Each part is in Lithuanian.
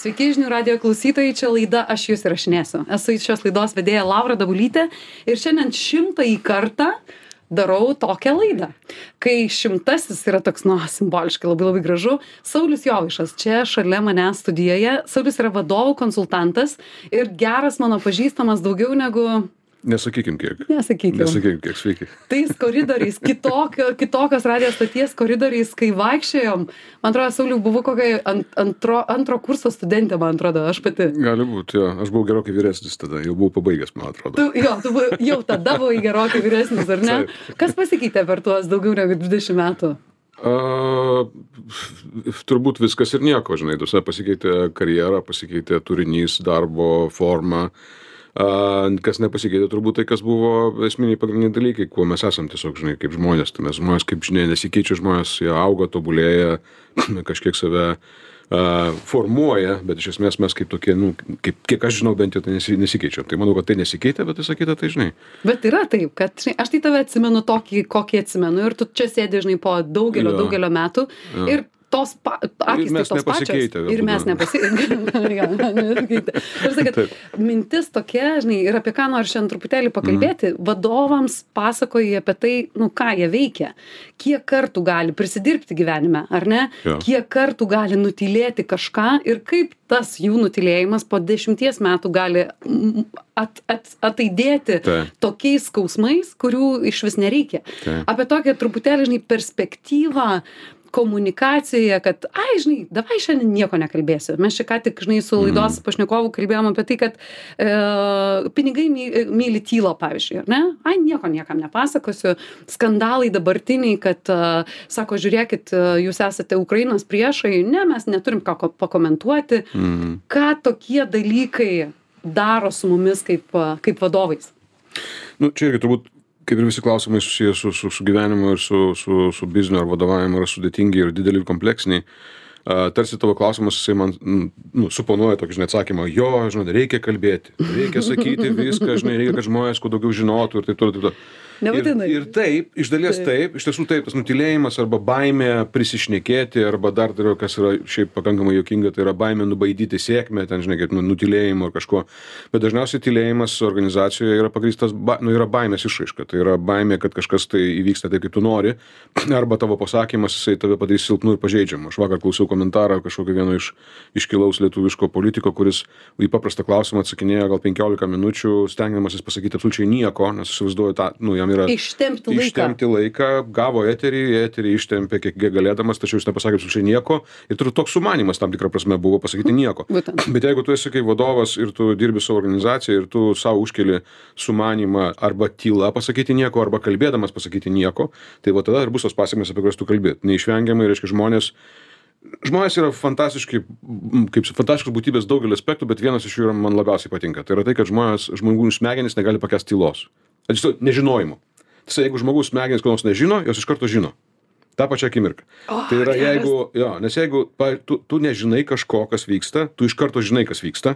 Sveiki žinių radio klausytojai, čia laida Aš jūs įrašinėsiu. Esu šios laidos vedėja Laura Dabulytė ir šiandien šimtąjį kartą darau tokią laidą. Kai šimtasis yra toks, nu, simboliškai labai labai gražu, Saulis Jovišas čia šalia mane studijoje. Saulis yra vadovų konsultantas ir geras mano pažįstamas daugiau negu Nesakykim kiek. Nesakykim. Nesakykim kiek, sveiki. Tais koridoriais, kitokio, kitokios radijos stoties koridoriais, kai vaikščiojom, man atrodo, Sauliu buvo kokia ant, antro, antro kurso studentė, man atrodo, aš pati. Gali būti, jo. Aš buvau gerokai vyresnis tada, jau buvau pabaigęs, man atrodo. Tu, jo, tu buvai, jau tada buvai gerokai vyresnis, ar ne? Kas pasikeitė per tuos daugiau negu 20 metų? A, turbūt viskas ir nieko, žinai, tuose pasikeitė karjera, pasikeitė turinys, darbo forma. A, kas nepasikeitė, turbūt tai, kas buvo esminiai pagrindiniai dalykai, kuo mes esam tiesiog, žinai, kaip žmonės. Tai mes žmonės, kaip žinia, nesikeičia žmonės, jie auga, tobulėja, kažkiek save formuoja, bet iš esmės mes kaip tokie, nu, kaip, kiek aš žinau, bent jau tai nesi, nesikeičia. Tai manau, kad tai nesikeitė, bet visą kitą tai žinai. Bet yra taip, kad žinai, aš tai tave atsimenu tokį, kokį atsimenu ir tu čia sėdi, žinai, po daugelio, Jo. daugelio metų Jo. ir tos pa, akis tai tos pačios. Ir mes nepasikeitė. Tarsi, kad Taip. mintis tokia, žinai, ir apie ką noriu šiandien truputėlį pakalbėti, vadovams pasakoji apie tai, nu ką jie veikia, kiek kartų gali prisidirbti gyvenime, ar ne, Jo. kiek kartų gali nutilėti kažką ir kaip tas jų nutilėjimas po dešimties metų gali mm, at, at, ataidėti Taip. tokiais skausmais, kurių iš vis nereikia. Taip. Apie tokią truputėlį, žinai, perspektyvą komunikacijoje, kad, ai, žinai, davai šiandien nieko nekalbėsiu. Mes čia ką tik, žinai, su laidos mm. pašnekovu kalbėjom apie tai, kad e, pinigai my, myli tylo, pavyzdžiui, ar ne? Ai, nieko niekam nepasakosiu. Skandalai dabartiniai, kad, e, sako, žiūrėkit, e, jūs esate Ukrainos priešai, ne, mes neturim ką ko- pakomentuoti. Mm. Ką tokie dalykai daro su mumis kaip, e, kaip vadovais? Nu, čia irgi turbūt, kaip ir visi klausimai susijęs su, su, su gyvenimu ir su, su, su bizniu ar vadovavimu yra sudėtingi ir dideli ir kompleksiniai. Tarsi tavo klausimas, jisai man nu, suponuoja tokį, žinai, atsakymą, jo, žinai, reikia kalbėti, reikia sakyti viską, žinai, reikia, kad žmonės kuo daugiau žinotų ir taip toliau. taip toliau. Nebūtinai. Ir, ir taip, iš dalies Taip. taip. iš tiesų taip, tas nutilėjimas arba baimė prisišnekėti, arba dar dar kas yra šiaip pakankamai jokinga, tai yra baimė nubaidyti sėkmę, ten žinai, kaip nu, nutilėjimo ar kažko. Bet dažniausiai tylėjimas organizacijoje yra pagrįstas, ba, nu, yra baimės išraiška. Tai yra baimė, kad kažkas tai įvyksta taip, kaip tu nori, arba tavo pasakymas, jisai tave padarys silpnu ir pažeidžiamu. Aš vakar klausiau komentarą kažkokio vieno iš iškilaus lietuviško politiko, kuris į paprastą klausimą atsakinėjo gal 15 minučių, stengdamasis pasakyti absoliučiai nieko, nes įsivaizduoju tą, nu, jam yra Ištempti laiką. ištempti laiką, gavo eterį, eterį ištempė kiek galėdamas, tačiau jis nepasakė absoliučiai nieko. Ir tur toks sumanimas tam tikrą prasme buvo pasakyti nieko. Būtent. Bet jeigu tu esi kaip vadovas ir tu dirbi savo organizaciją ir tu savo užkeli sumanimą arba tyla pasakyti nieko, arba kalbėdamas pasakyti nieko, tai va tada ir bus tos pasiekmes, apie kurias tu kalbėt. Neišvengiamai, reiškia, žmonės žmonės yra fantastiškai m, kaip fantastiškos būtybės daugelį aspektų bet vienas iš jų yra man labiausiai patinka tai yra tai kad žmonės žmonių smegenys negali pakęst tylos tiesiog nežinojimo tiesa jeigu žmogaus smegenys ko nors nežino jos iš karto žino. Tą pačią akimirką O, tai yra geras. jeigu jo nes jeigu pa tu tu nežinai kažko kas vyksta tu iš karto žinai kas vyksta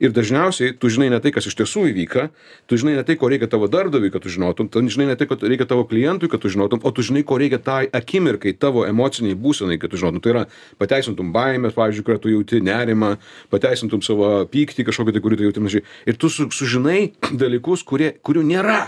ir dažniausiai tu žinai ne tai kas iš tiesų įvyka tu žinai ne tai ko reikia tavo darbdaviui kad tu žinotum tu žinai ne tai ko reikia tavo klientui kad tu žinotum o tu žinai ko reikia tai akimirkai tavo emocinei būsenai kad tu žinotum. Tai yra pateisintum baimę pavyzdžiui kurią tu jauti nerimą pateisintum savo pyktį kažkokį tai kurį tu jauti panašiai. Ir tu su sužinai dalykus kurie kurių nėra.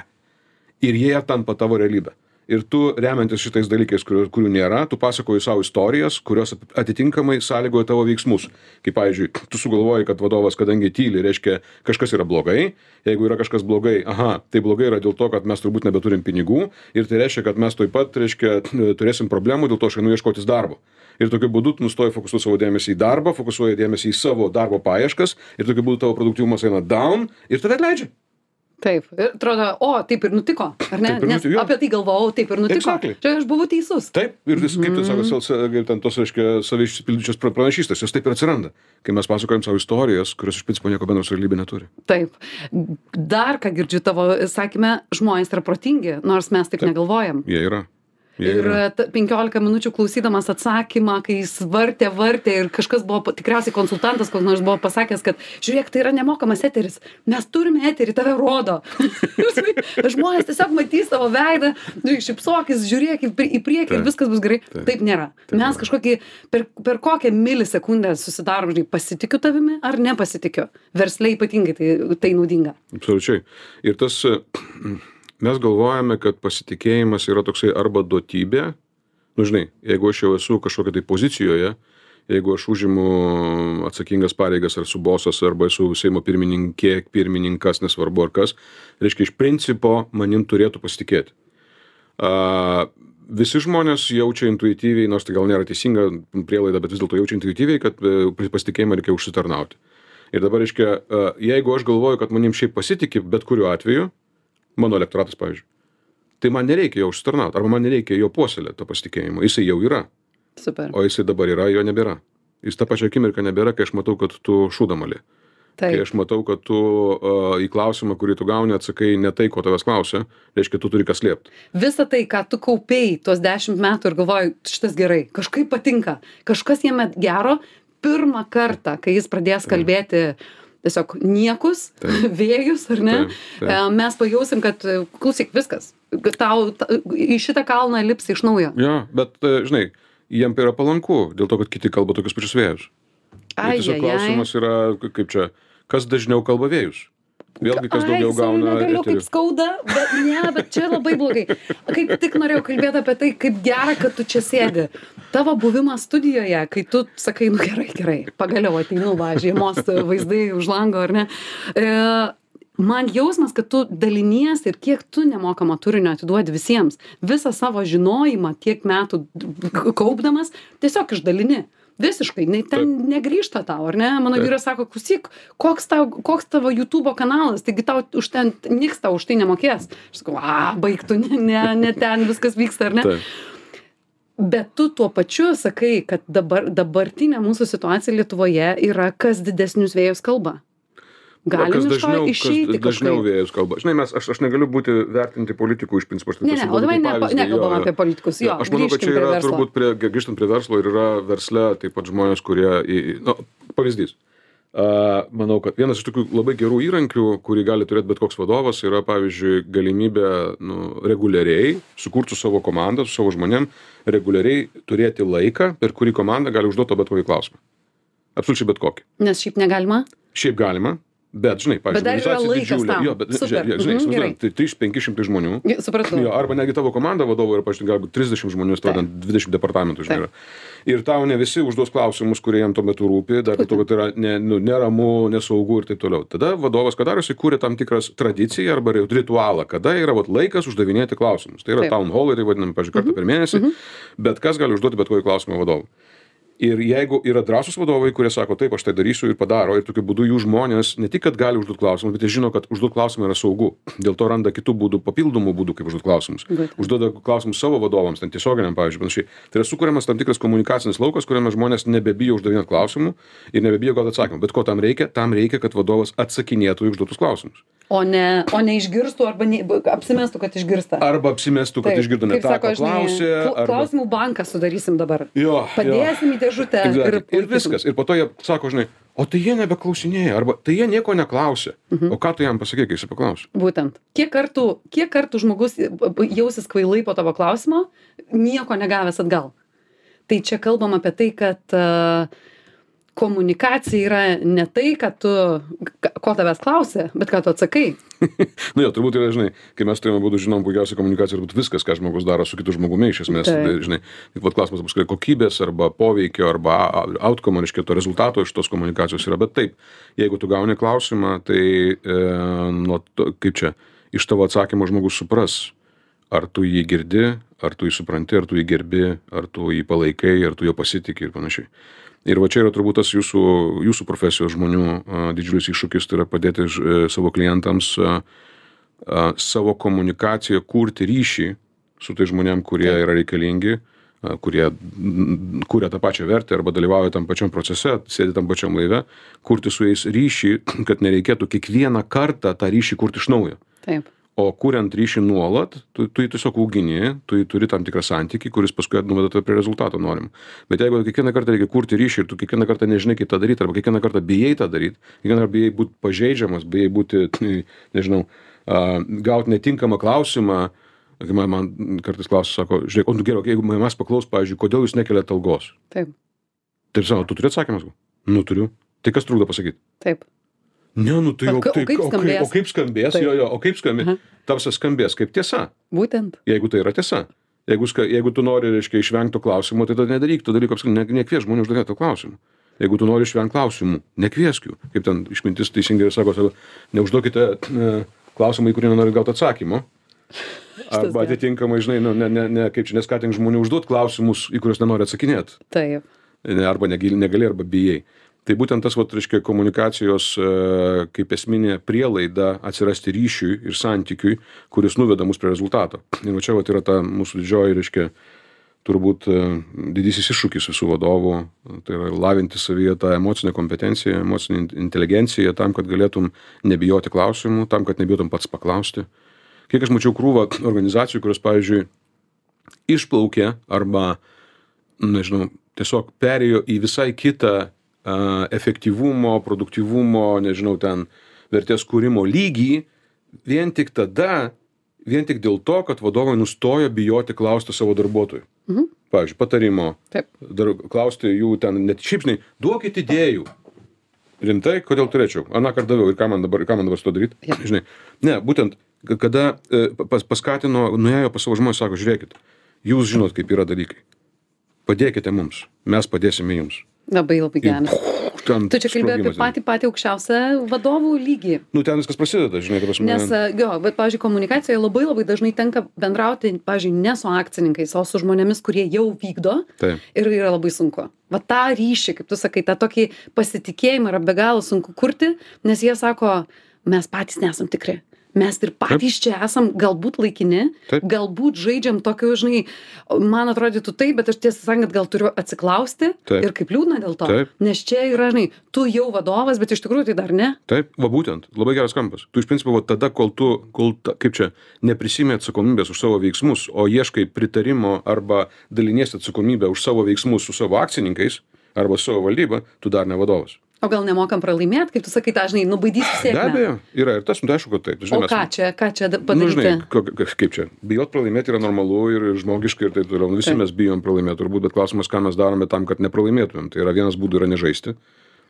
Ir jie tampa tavo realybe ir tu remiantis šitais dalykais kurių kurių nėra tu pasakoji sau istorijas kurios atitinkamai sąlygoja tavo veiksmus. Kaip pavyzdžiui tu sugalvoji kad vadovas kadangi tyli reiškia kažkas yra blogai. Jeigu yra kažkas blogai aha tai blogai yra dėl to kad mes turbūt nebeturim pinigų. Ir tai reiškia kad mes tuoj pat reiškia turėsim problemų dėl to aš einu ieškotis darbo. Ir tokiu būdu tu nustoji fokusuot savo dėmesį į darbą fokusuoji dėmesį į savo darbo paieškas. Ir tokiu būdu tavo produktyvumas eina down ir tave atleidžia Taip, ir atrodo, o, taip ir nutiko, ar ne? Nes apie tai galvojau, taip ir nutiko. Čia aš buvau teisus. Taip, ir vis, kaip tai sako, sel- kaip ten tos, reiškia, savai išsipildyčios pra- pranašystės, jos taip ir atsiranda, kai mes pasakojam savo istorijas, kurios iš principo nieko bendro su realybė neturi. Taip. Dar ką girdžiu tavo sakymę, žmonės yra protingi, nors mes taip, Taip. negalvojam. Jie yra. Ir ta- 15 minučių klausydamas atsakymą, kai jis vartė, vartė ir kažkas buvo, tikriausiai konsultantas, koks nors buvo pasakęs, kad žiūrėk, tai yra nemokamas eteris, mes turime eterį, tave rodo. Žmonės tiesiog matys tavo veidą, nu, šipsokis, žiūrėk į pri- į priekį ir Taip. viskas bus gerai. Taip. Taip nėra. Taip Mes kažkokį, per, per kokią milisekundę susidarom, žinai, pasitikiu tavimi ar nepasitikiu. Versliai ypatingai tai, tai naudinga. Absoliučiai. Ir tas, e, mes galvojame, kad pasitikėjimas yra toksai arba duotybė, nu žinai, jeigu aš jau esu kažkokia tai pozicijoje, jeigu aš užimu atsakingas pareigas ar su bosas, arba esu Seimo pirmininkė, pirmininkas, nesvarbu ar kas, reiškia, iš principo manim turėtų pasitikėti. A, visi žmonės jaučia intuityviai, nors tai gal nėra teisinga prielaida, bet vis dėlto jaučia intuityviai, kad e, pasitikėjimą reikia užsitarnauti. Ir dabar, reiškia, jeigu aš galvoju, kad manim šiaip pasitikė, bet kuriuo atveju, mano elektoratas, pavyzdžiui, tai man nereikia jo užsitarnauti, arba man nereikia jo puoselėti, to pasitikėjimo. Jisai jau yra, Super. o jisai dabar yra, jo nebėra. Jis tą pačią akimirką nebėra, kai aš matau, kad tu šūdamali. Kai Taip. aš matau, kad tu uh, į klausimą, kurį tu gauni, atsakai ne tai, ko tavęs klausia, reiškia, tu turi kas liepti. Visa tai, ką tu kaupiai tuos dešimt metų ir galvoji, šitas gerai, kažkaip patinka, kažkas jame gero, pirmą kartą, kai jis pradės kalbėti tiesiog niekus, Taip. vėjus, ar ne, Taip, taip. e, mes pajausim, kad e, klausyk viskas, tau ta, į šitą kalną lipsi iš naujo. Jo, bet, uh, žinai, jiem yra palanku, dėl to, kad kiti kalba tokius pačius vėjus. Ai, tiesiog ai, ai. klausimas yra, k- kaip čia, kas dažniau kalba vėjus. Vėlgi, kas daugiau Ai, gauna. Eterį. kaip skauda, bet ne, bet čia labai blogai. Kaip tik norėjau kalbėti apie tai, kaip gera, kad tu čia sėdi. Tavo buvimas studijoje, kai tu sakai, nu gerai, gerai, pagaliau ateinu, va, žiemos vaizdai už lango, ar ne. E, man jausmas, kad tu dalinies ir kiek tu nemokamo turinio atiduodi visiems. Visą savo žinojimą tiek metų kaupdamas, tiesiog išdalini. Visiškai, nei ten negrįžta tau, ar ne? Mano vyras sako, klausyk, koks, tau, koks tavo YouTube kanalas, taigi tau už ten, niks tau už tai nemokės. Aš sakau, a, baigtų, ne, ne, ne ten viskas vyksta, ar ne? Bet tu tuo pačiu sakai, kad dabar, dabartinė mūsų situacija Lietuvoje yra kas didesnius vėjus kalba. Galim kas iš to išeiti kas dažniau kažkaip. vėjus kalba. Žinai, mes, aš, aš negaliu būti vertinti politikų iš principo. Ne, ne, o dabar ne, nekalbam apie politikus, jo, aš manau, kad čia prie yra verslo. turbūt prie, grįžtant prie verslo ir yra versle taip pat žmonės, kurie, į, nu, pavyzdys. Uh, manau, kad vienas iš tokių labai gerų įrankių, kurį gali turėti bet koks vadovas, yra, pavyzdžiui, galimybė nu, reguliariai sukurti su savo komanda, su savo žmonėm, reguliariai turėti laiką, per kurį komanda gali užduoti bet kokį klausimą. Absoliučiai bet kokį. Nes šiaip negalima. Šiaip galima, bet, žinai, pavyzdžiui, organizacija didžiulė. Jo, bet, Super. žinai, žinai, įsivaizduojam, gerai. tai 3-500 žmonių. Supratau. Jo, arba netgi tavo komanda vadovo yra, pažiūrėjau, galbūt 30 žmonių, stodant 20 departamentų, žinai. Yra. Ir tau ne visi užduos klausimus, kurie jam tuo metu rūpi, dar to, kad yra ne, nu, neramu, nesaugu ir taip toliau. Tada vadovas, ką daro, jisai kūrė tam tikras tradiciją arba ri- ritualą, kada yra vat, laikas uždavinėti klausimus. Tai yra Taip. town hall, tai vadinam, pažiūrėjau, kartą per mėnesį, bet kas gali užduoti bet kokį klausimą vadovui. Ir jeigu yra drąsūs vadovai, kurie sako, taip, aš tai darysiu ir padaro, ir tokiu būdu jų žmonės ne tik, kad gali užduoti klausimus, bet jie žino, kad užduoti klausimą yra saugu. Dėl to randa kitų būdų, papildomų būdų, kaip užduoti klausimus. Užduoda klausimus savo vadovams, ten tiesioginiam, pavyzdžiui, panašiai. Tai yra sukūriamas tam tikras komunikacinis laukas, kuriame žmonės nebebijo uždavinėti klausimų ir nebebijo gauti atsakymų. Bet ko tam reikia? Tam reikia, kad vadovas atsakinėtų į užduotus klausimus. O ne, o ne išgirstų arba ne, apsimestų, kad išgirsta. Arba apsimestų, kad Taip, išgirdo ne tą, žinai, klausė. kla- Arba... Klausimų banką sudarysim dabar. Jo, jo. Padėsim į dėžutę Exactly. ir, ir viskas. Ir po to jie sako, žinai, o tai jie nebeklausinėja, arba tai jie nieko neklausė. Mhm. O ką tu jam pasakė, kai jis paklausė? Būtent. Kiek kartų, kiek kartų žmogus jausis kvailai po tavo klausimo, nieko negavęs atgal. Tai čia kalbam apie tai, kad uh, komunikacija yra ne tai, kad tu, ko tavęs klausia, bet ką tu atsakai. Nu jo, turbūt yra, žinai, kai mes turime būdų žinom, puikiausia komunikacija turbūt viskas, ką žmogus daro su kitu žmogumi, iš esmės, tai, žinai, tik vat klausimas bus kokia kokybės arba poveikio arba outcome, reiškia, to rezultato iš tos komunikacijos yra. Bet taip, jeigu tu gauni klausimą, tai, e, nuo to, kaip čia, iš tavo atsakymo žmogus supras, ar tu jį girdi, ar tu jį supranti, ar tu jį gerbi, ar tu jį palaikai, ar tu jo pasitikė ir panašiai. Ir va čia yra turbūt tas jūsų, jūsų profesijos žmonių didžiulis iššūkis, tai yra padėti e, savo klientams savo komunikaciją kurti ryšį su tai žmonėm, kurie yra reikalingi, kurie kuria tą pačią vertę arba dalyvauja tam pačiam procese, sėdi tam pačiam laive, kurti su jais ryšį, kad nereikėtų kiekvieną kartą tą ryšį kurti iš naujo. Taip. O kuriant ryšį nuolat tu tu jį tiesiog augini tu jį turi tam tikrą santykį kuris paskui nuveda tave prie rezultato norimo bet jeigu kiekvieną kartą reikia kurti ryšį ir tu kiekvieną kartą nežinai kaip tą daryt arba kiekvieną kartą bijai tą daryt kiekvieną bijai būt pažeidžiamas bijai būti nežinau a gaut netinkamą klausimą kai man man kartais klausia sako žiūrėk o nu gerai jeigu manęs paklaus pavyzdžiui kodėl jūs nekeliat algos? Taip. Tai sako tu turi atsakymą sakau nu turiu. Tai kas trukdo pasakyt? Taip ne nu tai o tai kaip skambės? o kaip skambės? Taip. jo jo o kaip skambės Aha. ta prasme skambės kaip tiesa. Būtent. Jeigu tai yra tiesa. Jeigu jeigu tu nori reiškia išvengt to klausimo tai tada nedaryk to dalyko ne nekviesk žmonių uždavinėt tau klausimų. Jeigu tu nori išvengt klausimų nekviesk jų. Kaip ten išmintis teisingai sako sako neužduokite e, klausimų į kurį nenorit gaut atsakymo. Arba atitinkamai žinai nu ne ne ne kaip čia neskatink žmonių užduot klausimus į kuriuos nenori atsakinėt. Taip. Arba negali, negali arba bijai. Tai būtent tas, vat, reiškia, komunikacijos e, kaip esminė prielaida atsirasti ryšiui ir santykiui, kuris nuveda mus prie rezultato. Ir va čia vat, yra ta mūsų didžioji, reiškia, turbūt e, didysis iššūkis visų vadovų, tai yra lavinti savyje tą emocinę kompetenciją, emocinę in- inteligenciją tam, kad galėtum nebijoti klausimų, tam, kad nebijotum pats paklausti. Kiek aš mačiau krūvą organizacijų, kurios, pavyzdžiui, išplaukė arba nežinau, tiesiog perėjo į visai kitą efektyvumo, produktyvumo, nežinau, ten vertės kūrimo lygį, vien tik tada, vien tik dėl to, kad vadovai nustojo bijoti klausti savo darbuotojų. Mhm. Pavyzdžiui, patarimo, taip dar klausti jų ten, net šiaip žinai, duokit idėjų. Rimtai, kodėl turėčiau? Aną kartą daviau ir ką man dabar, ką man dabar su to daryti? Jo. Žinai, ne, būtent, kada e, pas, paskatino, nuėjo pas savo žmonės, sako, žiūrėkit, jūs žinot, kaip yra dalykai. Padėkite mums, mes padėsime jums. Labai labai geras ten tu čia kalbėjai apie patį patį aukščiausią vadovų lygį Nu, ten viskas prasideda, žinai, ta prasme. Nes, e, jo, bet, pavyzdžiui, komunikacijoje labai labai dažnai tenka bendrauti, pavyzdžiui, ne su akcininkais, o su žmonėmis, kurie jau vykdo Taip. ir yra labai sunku. Va tą ryšį, kaip tu sakai, tą tokį pasitikėjimą yra be galo sunku kurti, nes jie sako, mes patys nesam tikri. Mes ir patys čia esam galbūt laikini, Taip. galbūt žaidžiam tokiu, žinai, man atrodytų taip, bet aš tiesą sakant, gal turiu atsiklausti Taip. ir kaip liūdna dėl to. Taip. Nes čia yra, žinai, tu jau vadovas, bet iš tikrųjų tai dar ne. Taip, va būtent, labai geras kampas. Tu iš principo, va, tada, kol tu, kol, ta, kaip čia, neprisimė atsakomybės už savo veiksmus, o ieškai pritarimo arba daliniesi atsakomybę už savo veiksmus su savo akcininkais arba savo valdyba, tu dar ne vadovas. O gal nemokam pralaimėti, kaip tu sakai, tą, žinai, nubaidysi Be sėkmę. abejo, yra ir tas, nu, aišku, kad taip. O ką čia, ką čia da- Nu, padaryti? žinai, ko- ko- kaip čia, bijot pralaimėti yra normalu ir žmogiška ir taip toliau. Nu, Visi mes bijom pralaimėti, turbūt, bet klausimas, ką mes darome tam, kad nepralaimėtumėm. Tai yra vienas būdų yra nežaisti.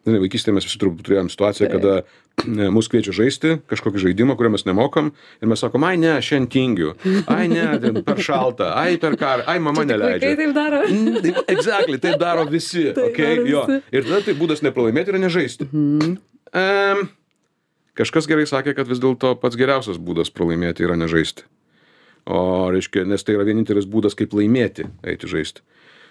Žinai, vaikystėje mes visi turbūt turėjom situaciją, kada e, mus kviečia žaisti kažkokį žaidimą, kurio mes nemokam ir mes sakom, ai ne, šiandien tingiu, ai ne, per šalta, ai per karą, ai mama neleidžia. taip daro. Mm, Exactly, taip daro visi. Taip okay? daro jo. visi. Ir tada tai būdas nepralaimėti yra nežaisti. Mhm. Um, kažkas gerai sakė, kad vis dėlto pats geriausias būdas pralaimėti yra nežaisti. O, reiškia, nes tai yra vienintelis būdas, kaip laimėti, eiti žaisti.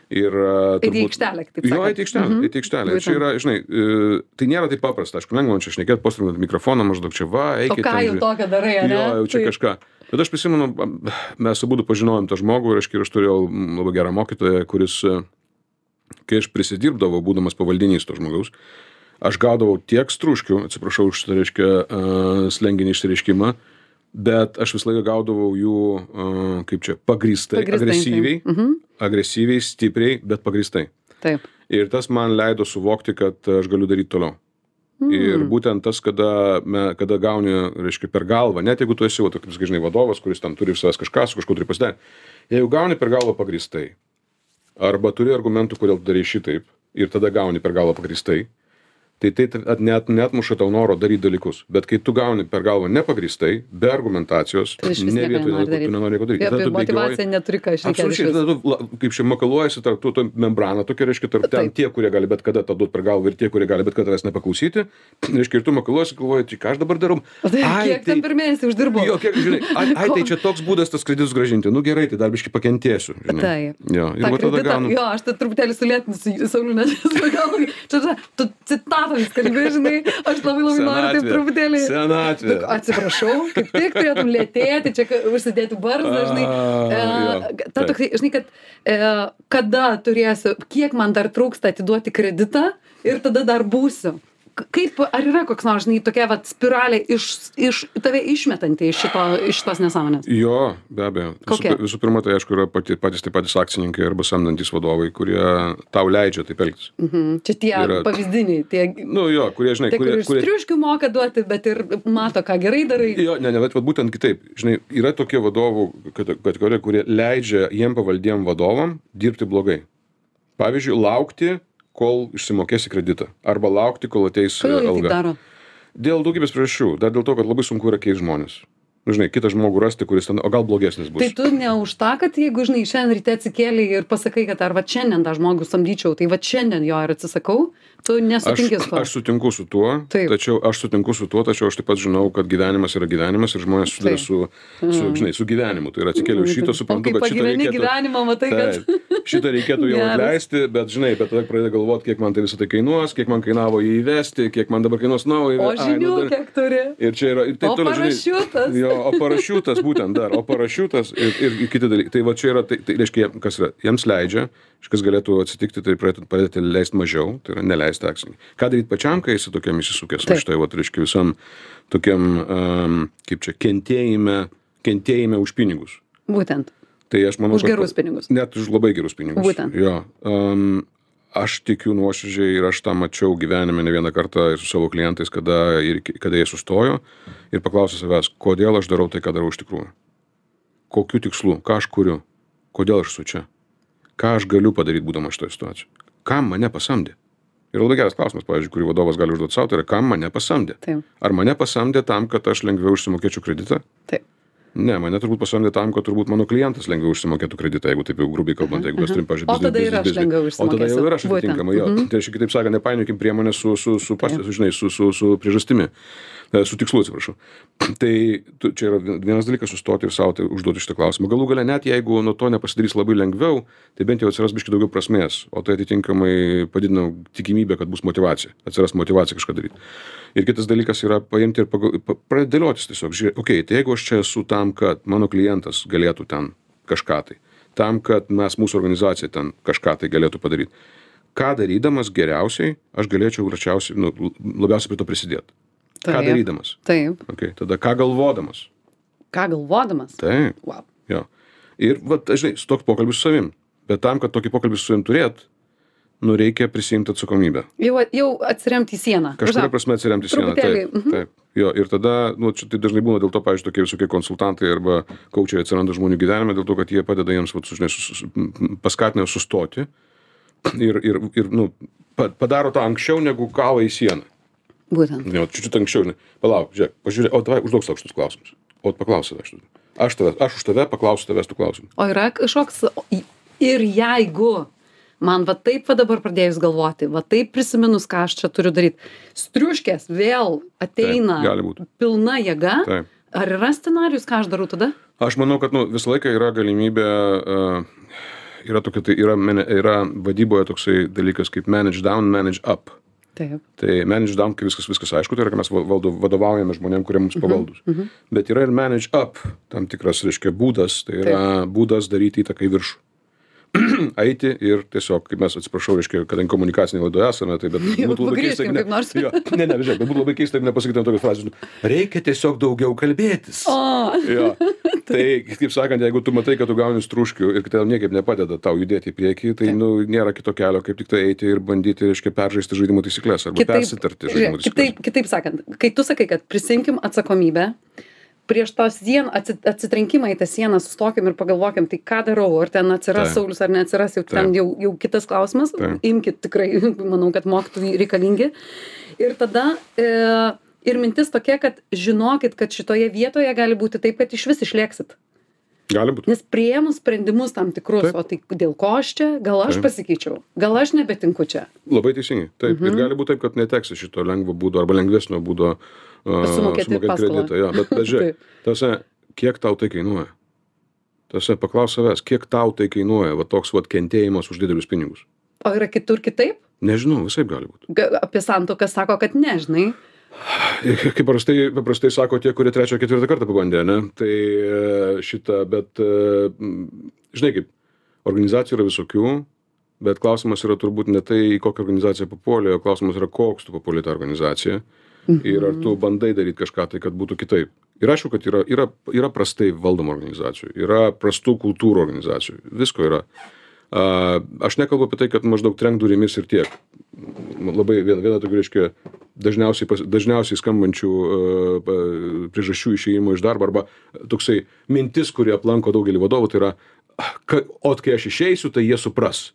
Ir, a, Eiti į turbūt- aikštelę, kitaip Jo, sakant. eiti į aikštelę, Mhm. į aikštelę. Ir Čia yra, žinai, e, tai nėra taip paprasta. Aišku, lengva čia šnekėti, postrinant mikrofoną, maždaug čia va, O eikit. ką ten, jau tokio darai, ar ne? Jo, jau čia Tai- kažką. Bet aš prisimenu, mes abu pažinojom tą žmogų ir aš, ir aš turėjau labai gerą mokytoją, kuris, e, kai aš prisidirbdavau, būdamas pavaldinys to žmogaus, aš gaudavau tiek struškių, atsiprašau už, reiškia, uh, slenginį išsireiškimą, bet aš visą laiką gaudavau jų, kaip čia, pagristai, Pagrįstai, agresyviai, taip. Mhm. agresyviai, stipriai, bet pagristai. Taip. Ir tas man leido suvokti, kad aš galiu daryti toliau. Mm. Ir būtent tas, kada, me, kada gauni, reiškia, per galvą, net jeigu tu esi, va, toks, žinai, vadovas, kuris tam turi iš savęs kažką, su kažkuo turi pasidaryti, jeigu gauni per galvą pagristai, arba turi argumentų, kodėl darai šitaip, ir tada gauni per galvą pagristai, tai tai net, netmuša tau noro daryti dalykus. Bet kai tu gauni per galvą nepagristai, be argumentacijos, Tai ne vietoje, nenori tu daryt. nenori nieko daryti. Ir Tada tu bėgioji- neturi ką išnekėti. Absoliučiai, tada tu, la- kaip čia makaluojasi tarp tų, to membraną tokia, reiškia, tarp ten tie, kurie gali bet kada tą duot per galvą ir tie, kurie gali bet kada tavęs nepaklausyti. Reiškia, ir tu makaluosi, galvoji, tai ką aš dabar darau. Tai kiek ten per mėnesį uždirbo? Jo, kiek, žinai, ai, ai, tai čia toks būdas tas kreditus gražinti. Nu gerai, tai dar biškai pakentėsiu. Žinai. Jo, ir va tada gaunu. jo, aš tai truputėlį sulėtinsiu Saulių, nes čia, tu citatomis kalbėjai, žinai, aš labai labai noriu taip truputėlį. Senatvė. Tik Atsiprašau, kaip tik turėtum lėtėti, čia užsidėti barzdą, žinai. E, ta toksai, žinai, kad e, kada turėsiu, kiek man dar trūksta atiduoti kreditą ir tada dar būsiu. Kaip, ar yra koks nors, žinai, tokia vat spiralė iš, iš tave išmetanti iš, šito, iš šitos nesąmonės? Jo, be abejo. Visų, visų pirma, tai aišku, yra pati, patys tie patys akcininkai arba samdantis vadovai, kurie tau leidžia taip elgtis. Mhm. Čia tie Yra- pavyzdiniai, tie, Nu jo, kurie, žinai, tie kur kurie, kurie, striuškių moka duoti, bet ir mato, ką gerai darai. Jo, ne, ne, bet vat būtent kitaip. Žinai, yra tokie vadovų kate- kategorija, kurie leidžia jiem pavaldiem vadovam dirbti blogai. Pavyzdžiui, laukti, kol išsimokėsi kreditą. Arba laukti, kol ateis e, Kodėl taip alga. Dėl daugybės priežasčių. Dar dėl to, kad labai sunku yra keisti žmonės. Nu, Žinai, kitą žmogų rasti, kuris ten, o gal blogesnis bus. Tai tu ne už tą, kad jeigu, žinai, šiandien ryte atsikėlė ir pasakai, kad ar va šiandien tą žmogų samdyčiau, tai va šiandien jo ir atsisakau, tu nesutinki su Aš, tuo. aš sutinku su tuo, Taip. tačiau aš sutinku su tuo, tačiau aš taip pat žinau, kad gyvenimas yra gyvenimas ir žmonės susiduria su, su, žinai, su gyvenimu. Tai yra atsikėliau iš šito, suprantu, kad šitą reikėtų... gyvenimą, matai, kad... Taip, šitą reikėtų jau atleisti, bet žinai, bet tada pradeda galvoti, kiek man tai visą tai kainuos, kiek man kainavo jį įvesti, kiek man dabar kainuos naują. O Ai, nu žinių dar- kiek turi? Ir čia yra, ir taip O toliau, žinai. parašiutas? Jo, o parašiutas būtent dar, o parašiutas ir, ir, kiti dalykai. Tai va čia yra, tai, tai reiškia, kas yra, jiems leidžia, kas galėtų atsitikti, tai pradėti leisti mažiau, tai yra neleisti akcininkui. Ką daryti pačiam, kai esi tokiam įsisukęs, Taip. va štai, va, reiškia, visam tokiam, um, kaip čia, kentėjime, kentėjime už pinigus. Būtent. Tai aš manau, Už kad- gerus pinigus. Net už labai gerus pinigus. Būtent. Jo. Um, aš tikiu nuoširdžiai ir aš tą mačiau gyvenime ne vieną kartą ir su savo klientais, kada, ir, kada jie sustojo ir paklausė savęs, kodėl aš darau tai, ką darau iš tikrųjų. Kokiu tikslu, ką aš kuriu, kodėl aš esu čia, ką aš galiu padaryti būdamas šitoje situacijoje, kam mane pasamdė. Ir labai geras klausimas, pavyzdžiui, kurį vadovas gali užduoti savo, tai yra, kam mane pasamdė. Taip. Ar mane pasamdė tam, kad aš lengviau išsimokėčiau kreditą? Taip. Ne, mane turbūt pasamdė tam, kad turbūt mano klientas lengviau išsimokėtų kreditą, jeigu taip jau grubiai kalbant, jeigu mes turim, pažiūrėjau, O tada ir aš lengviau O tada jau ir aš atitinkamai, jo. Mhm. Tai reiškia, kitaip sakant, nepainiokim priemonę su, su, su, pas, žinai, su, su, su priežastimi, E, su tikslu, atsiprašau. Tai tu, čia yra vienas dalykas sustoti ir savo tai užduoti šitą klausimą. Galų gale net jeigu nuo to nepasidarys labai lengviau, tai bent jau atsiras biškai daugiau prasmės, o tai atitinkamai padidina tikimybę, kad bus motivacija, atsiras motivacija kažką daryti. Ir kitas dalykas yra paimti ir pagal- pa- pradėti dėliotis tiesiog. Žiūrėk, okei, okay, tai jeigu aš čia esu tam, kad mano klientas galėtų ten kažką tai, tam, kad mes mūsų organizacija ten kažką tai galėtų padaryti. Ką darydamas geriausiai, aš galėčiau greičiausiai, nu, labiausiai prie to prisidėti. Ką Taip. darydamas? Taip. Okay, tada ką galvodamas? Ką galvodamas? Taip, Wow. jo. Ir, va, žinai, toks pokalbis su savim. Bet tam, kad tokį pokalbį su savim turėt, nu reikia prisimti atsakomybę. Jau, jau atsiremti į sieną. Kažkuria prasme atsiremti į sieną. Taip, mhm. taip. Jo, ir tada, nu, čia tai dažnai būna dėl to, pavyzdžiui, tokie visokie konsultantai arba kaučiai atsiranda žmonių gyvenime, dėl to, kad jie padeda jiems, vat, žinai, sus- paskatina sustoti ir, ir, ir nu, pa- padaro tą anksčiau negu kavą į sieną. Būtent. Ne, vat čiut anksčiau, žinai, palauk, žiūrėk, pažiūrėk, o davai užduok savo šitus klausimus. O paklaus savęs. šitų. Aš, tave, aš už tave paklausiu tavęs tų klausimų. O yra kažkoks ir jeigu man va taip va dabar pradėjus galvoti, va taip prisiminus, ką aš čia turiu daryti, striuškės vėl ateina Taip, pilna jėga. Taip. Ar yra scenarius, ką aš darau tada? Aš manau, kad nu, visą laiką yra galimybė, uh, yra, tokia, tai yra, yra vadyboje toksai dalykas kaip manage down, manage up. Taip. Tai manage down, kai viskas, viskas aišku, tai yra, kai mes val- valdo, vadovaujame žmonėm, kurie mums pavaldus. Bet yra ir manage up, tam tikras, reiškia, būdas, tai yra būdas daryti įtaką į viršų. Eiti ir tiesiog, kaip mes atsiprašau, reiškia, kadangi komunikacinė laidoje esame, tai bet būtų labai keista, jeigu kaip nors. ne, jo, ne, ne, žiūrėk, bet būtų labai keista, jeigu nepasakytum tokios frazės, nu, reikia tiesiog daugiau kalbėtis. O, Jo. Tai, kaip sakant, jeigu tu matai, kad tu gauni struškių ir kad tau niekaip nepadeda tau judėti į priekį, tai nu, nėra kito kelio, kaip tik tai eiti ir bandyti, reiškia, peržaisti žaidimo taisyklės arba persitarti žaidimo taisyklės. kitaip, kitaip sakant, kai tu sakai, kad prisimkim atsakomybę, prieš tą sieną, atsitrenkimą į tą sieną, sustokim ir pagalvokim, tai ką darau, ar ten atsiras Taip. Saulis ar neatsiras, jau ten jau, jau kitas klausimas, Taip. imkit tikrai, manau, kad mokytojai reikalingi. Ir tada e, ir mintis tokia, kad žinokit, kad šitoje vietoje gali būti taip, kad iš vis išlėksit. Gali būti. Nes prieimus sprendimus tam tikrus, Taip. o tai dėl ko aš čia, gal aš Taip. pasikeičiau, gal aš nebetinku čia. Labai teisingai. Taip. Mhm. Ir gali būti taip, kad neteksi šito lengvo būdo arba lengvesnio būdo uh, Sumokėti paskolą. kreditą. Jo. Bet, bet žiūrėk, tose, kiek tau tai kainuoja? Tose paklaus savęs, kiek tau tai kainuoja, va toks va kentėjimas už didelius pinigus. O yra kitur kitaip? Nežinau, visai gali būti. Ga- Apie santoką sako, kad nežinai. Kaip paprastai, paprastai sako tie, kurie trečią, ketvirtą kartą pabandė, ne? Tai e, šitą, bet, e, žinai kaip, organizacijų yra visokių, bet klausimas yra turbūt ne tai į kokią organizaciją papuolei o klausimas yra koks tu papuolei į tą organizaciją ir ar tu bandai daryt kažką tai kad būtų kitaip? Ir aišku kad yra yra yra prastai valdomų organizacijų yra prastų kultūrų organizacijų visko yra. A aš nekalbu apie tai kad maždaug trenk durimis ir tiek. Labai viena viena tokių reiškia dažniausiai pas dažniausiai skambančių pa priežasčių išėjimo iš darbo arba toksai mintis kuri aplanko daugelį vadovų tai yra ka ot kai aš išeisiu tai jie supras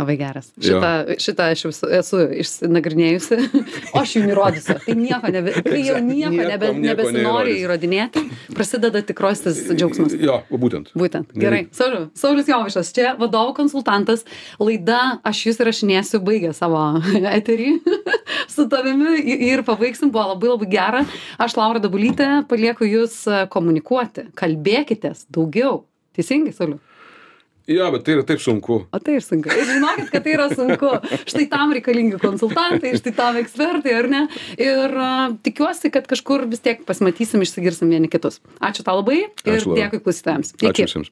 labai geras Jo. šitą šitą aš esu- išsinagrinėjusi o aš jum įrodysiu tai nieko nebe kai jau nieko Niekam nebe nieko nebesinori įrodinėti prasideda tikrasis džiaugsmas jo būtent Būtent. Gerai. Sauliu, Saulis Jovišas, čia vadovų konsultantas. Laida, aš jūs įrašinėsiu, baigė savo eterį su tavimi ir pabaigsim. Buvo labai labai gera. Aš Laura Dabulytė palieku jūs komunikuoti. Kalbėkitės daugiau. Teisingai, Sauliu? Jo bet tai yra taip sunku O tai ir sunku. Ir žinokit, kad tai yra sunku. Štai tam reikalingi konsultantai, štai tam ekspertai, ar ne? Ir uh, tikiuosi, kad kažkur vis tiek pasimatysim, išsigirsim vieni kitus. Ačiū tau labai ir Ačiū, Laura. dėkui klausytojams. ačiū visiems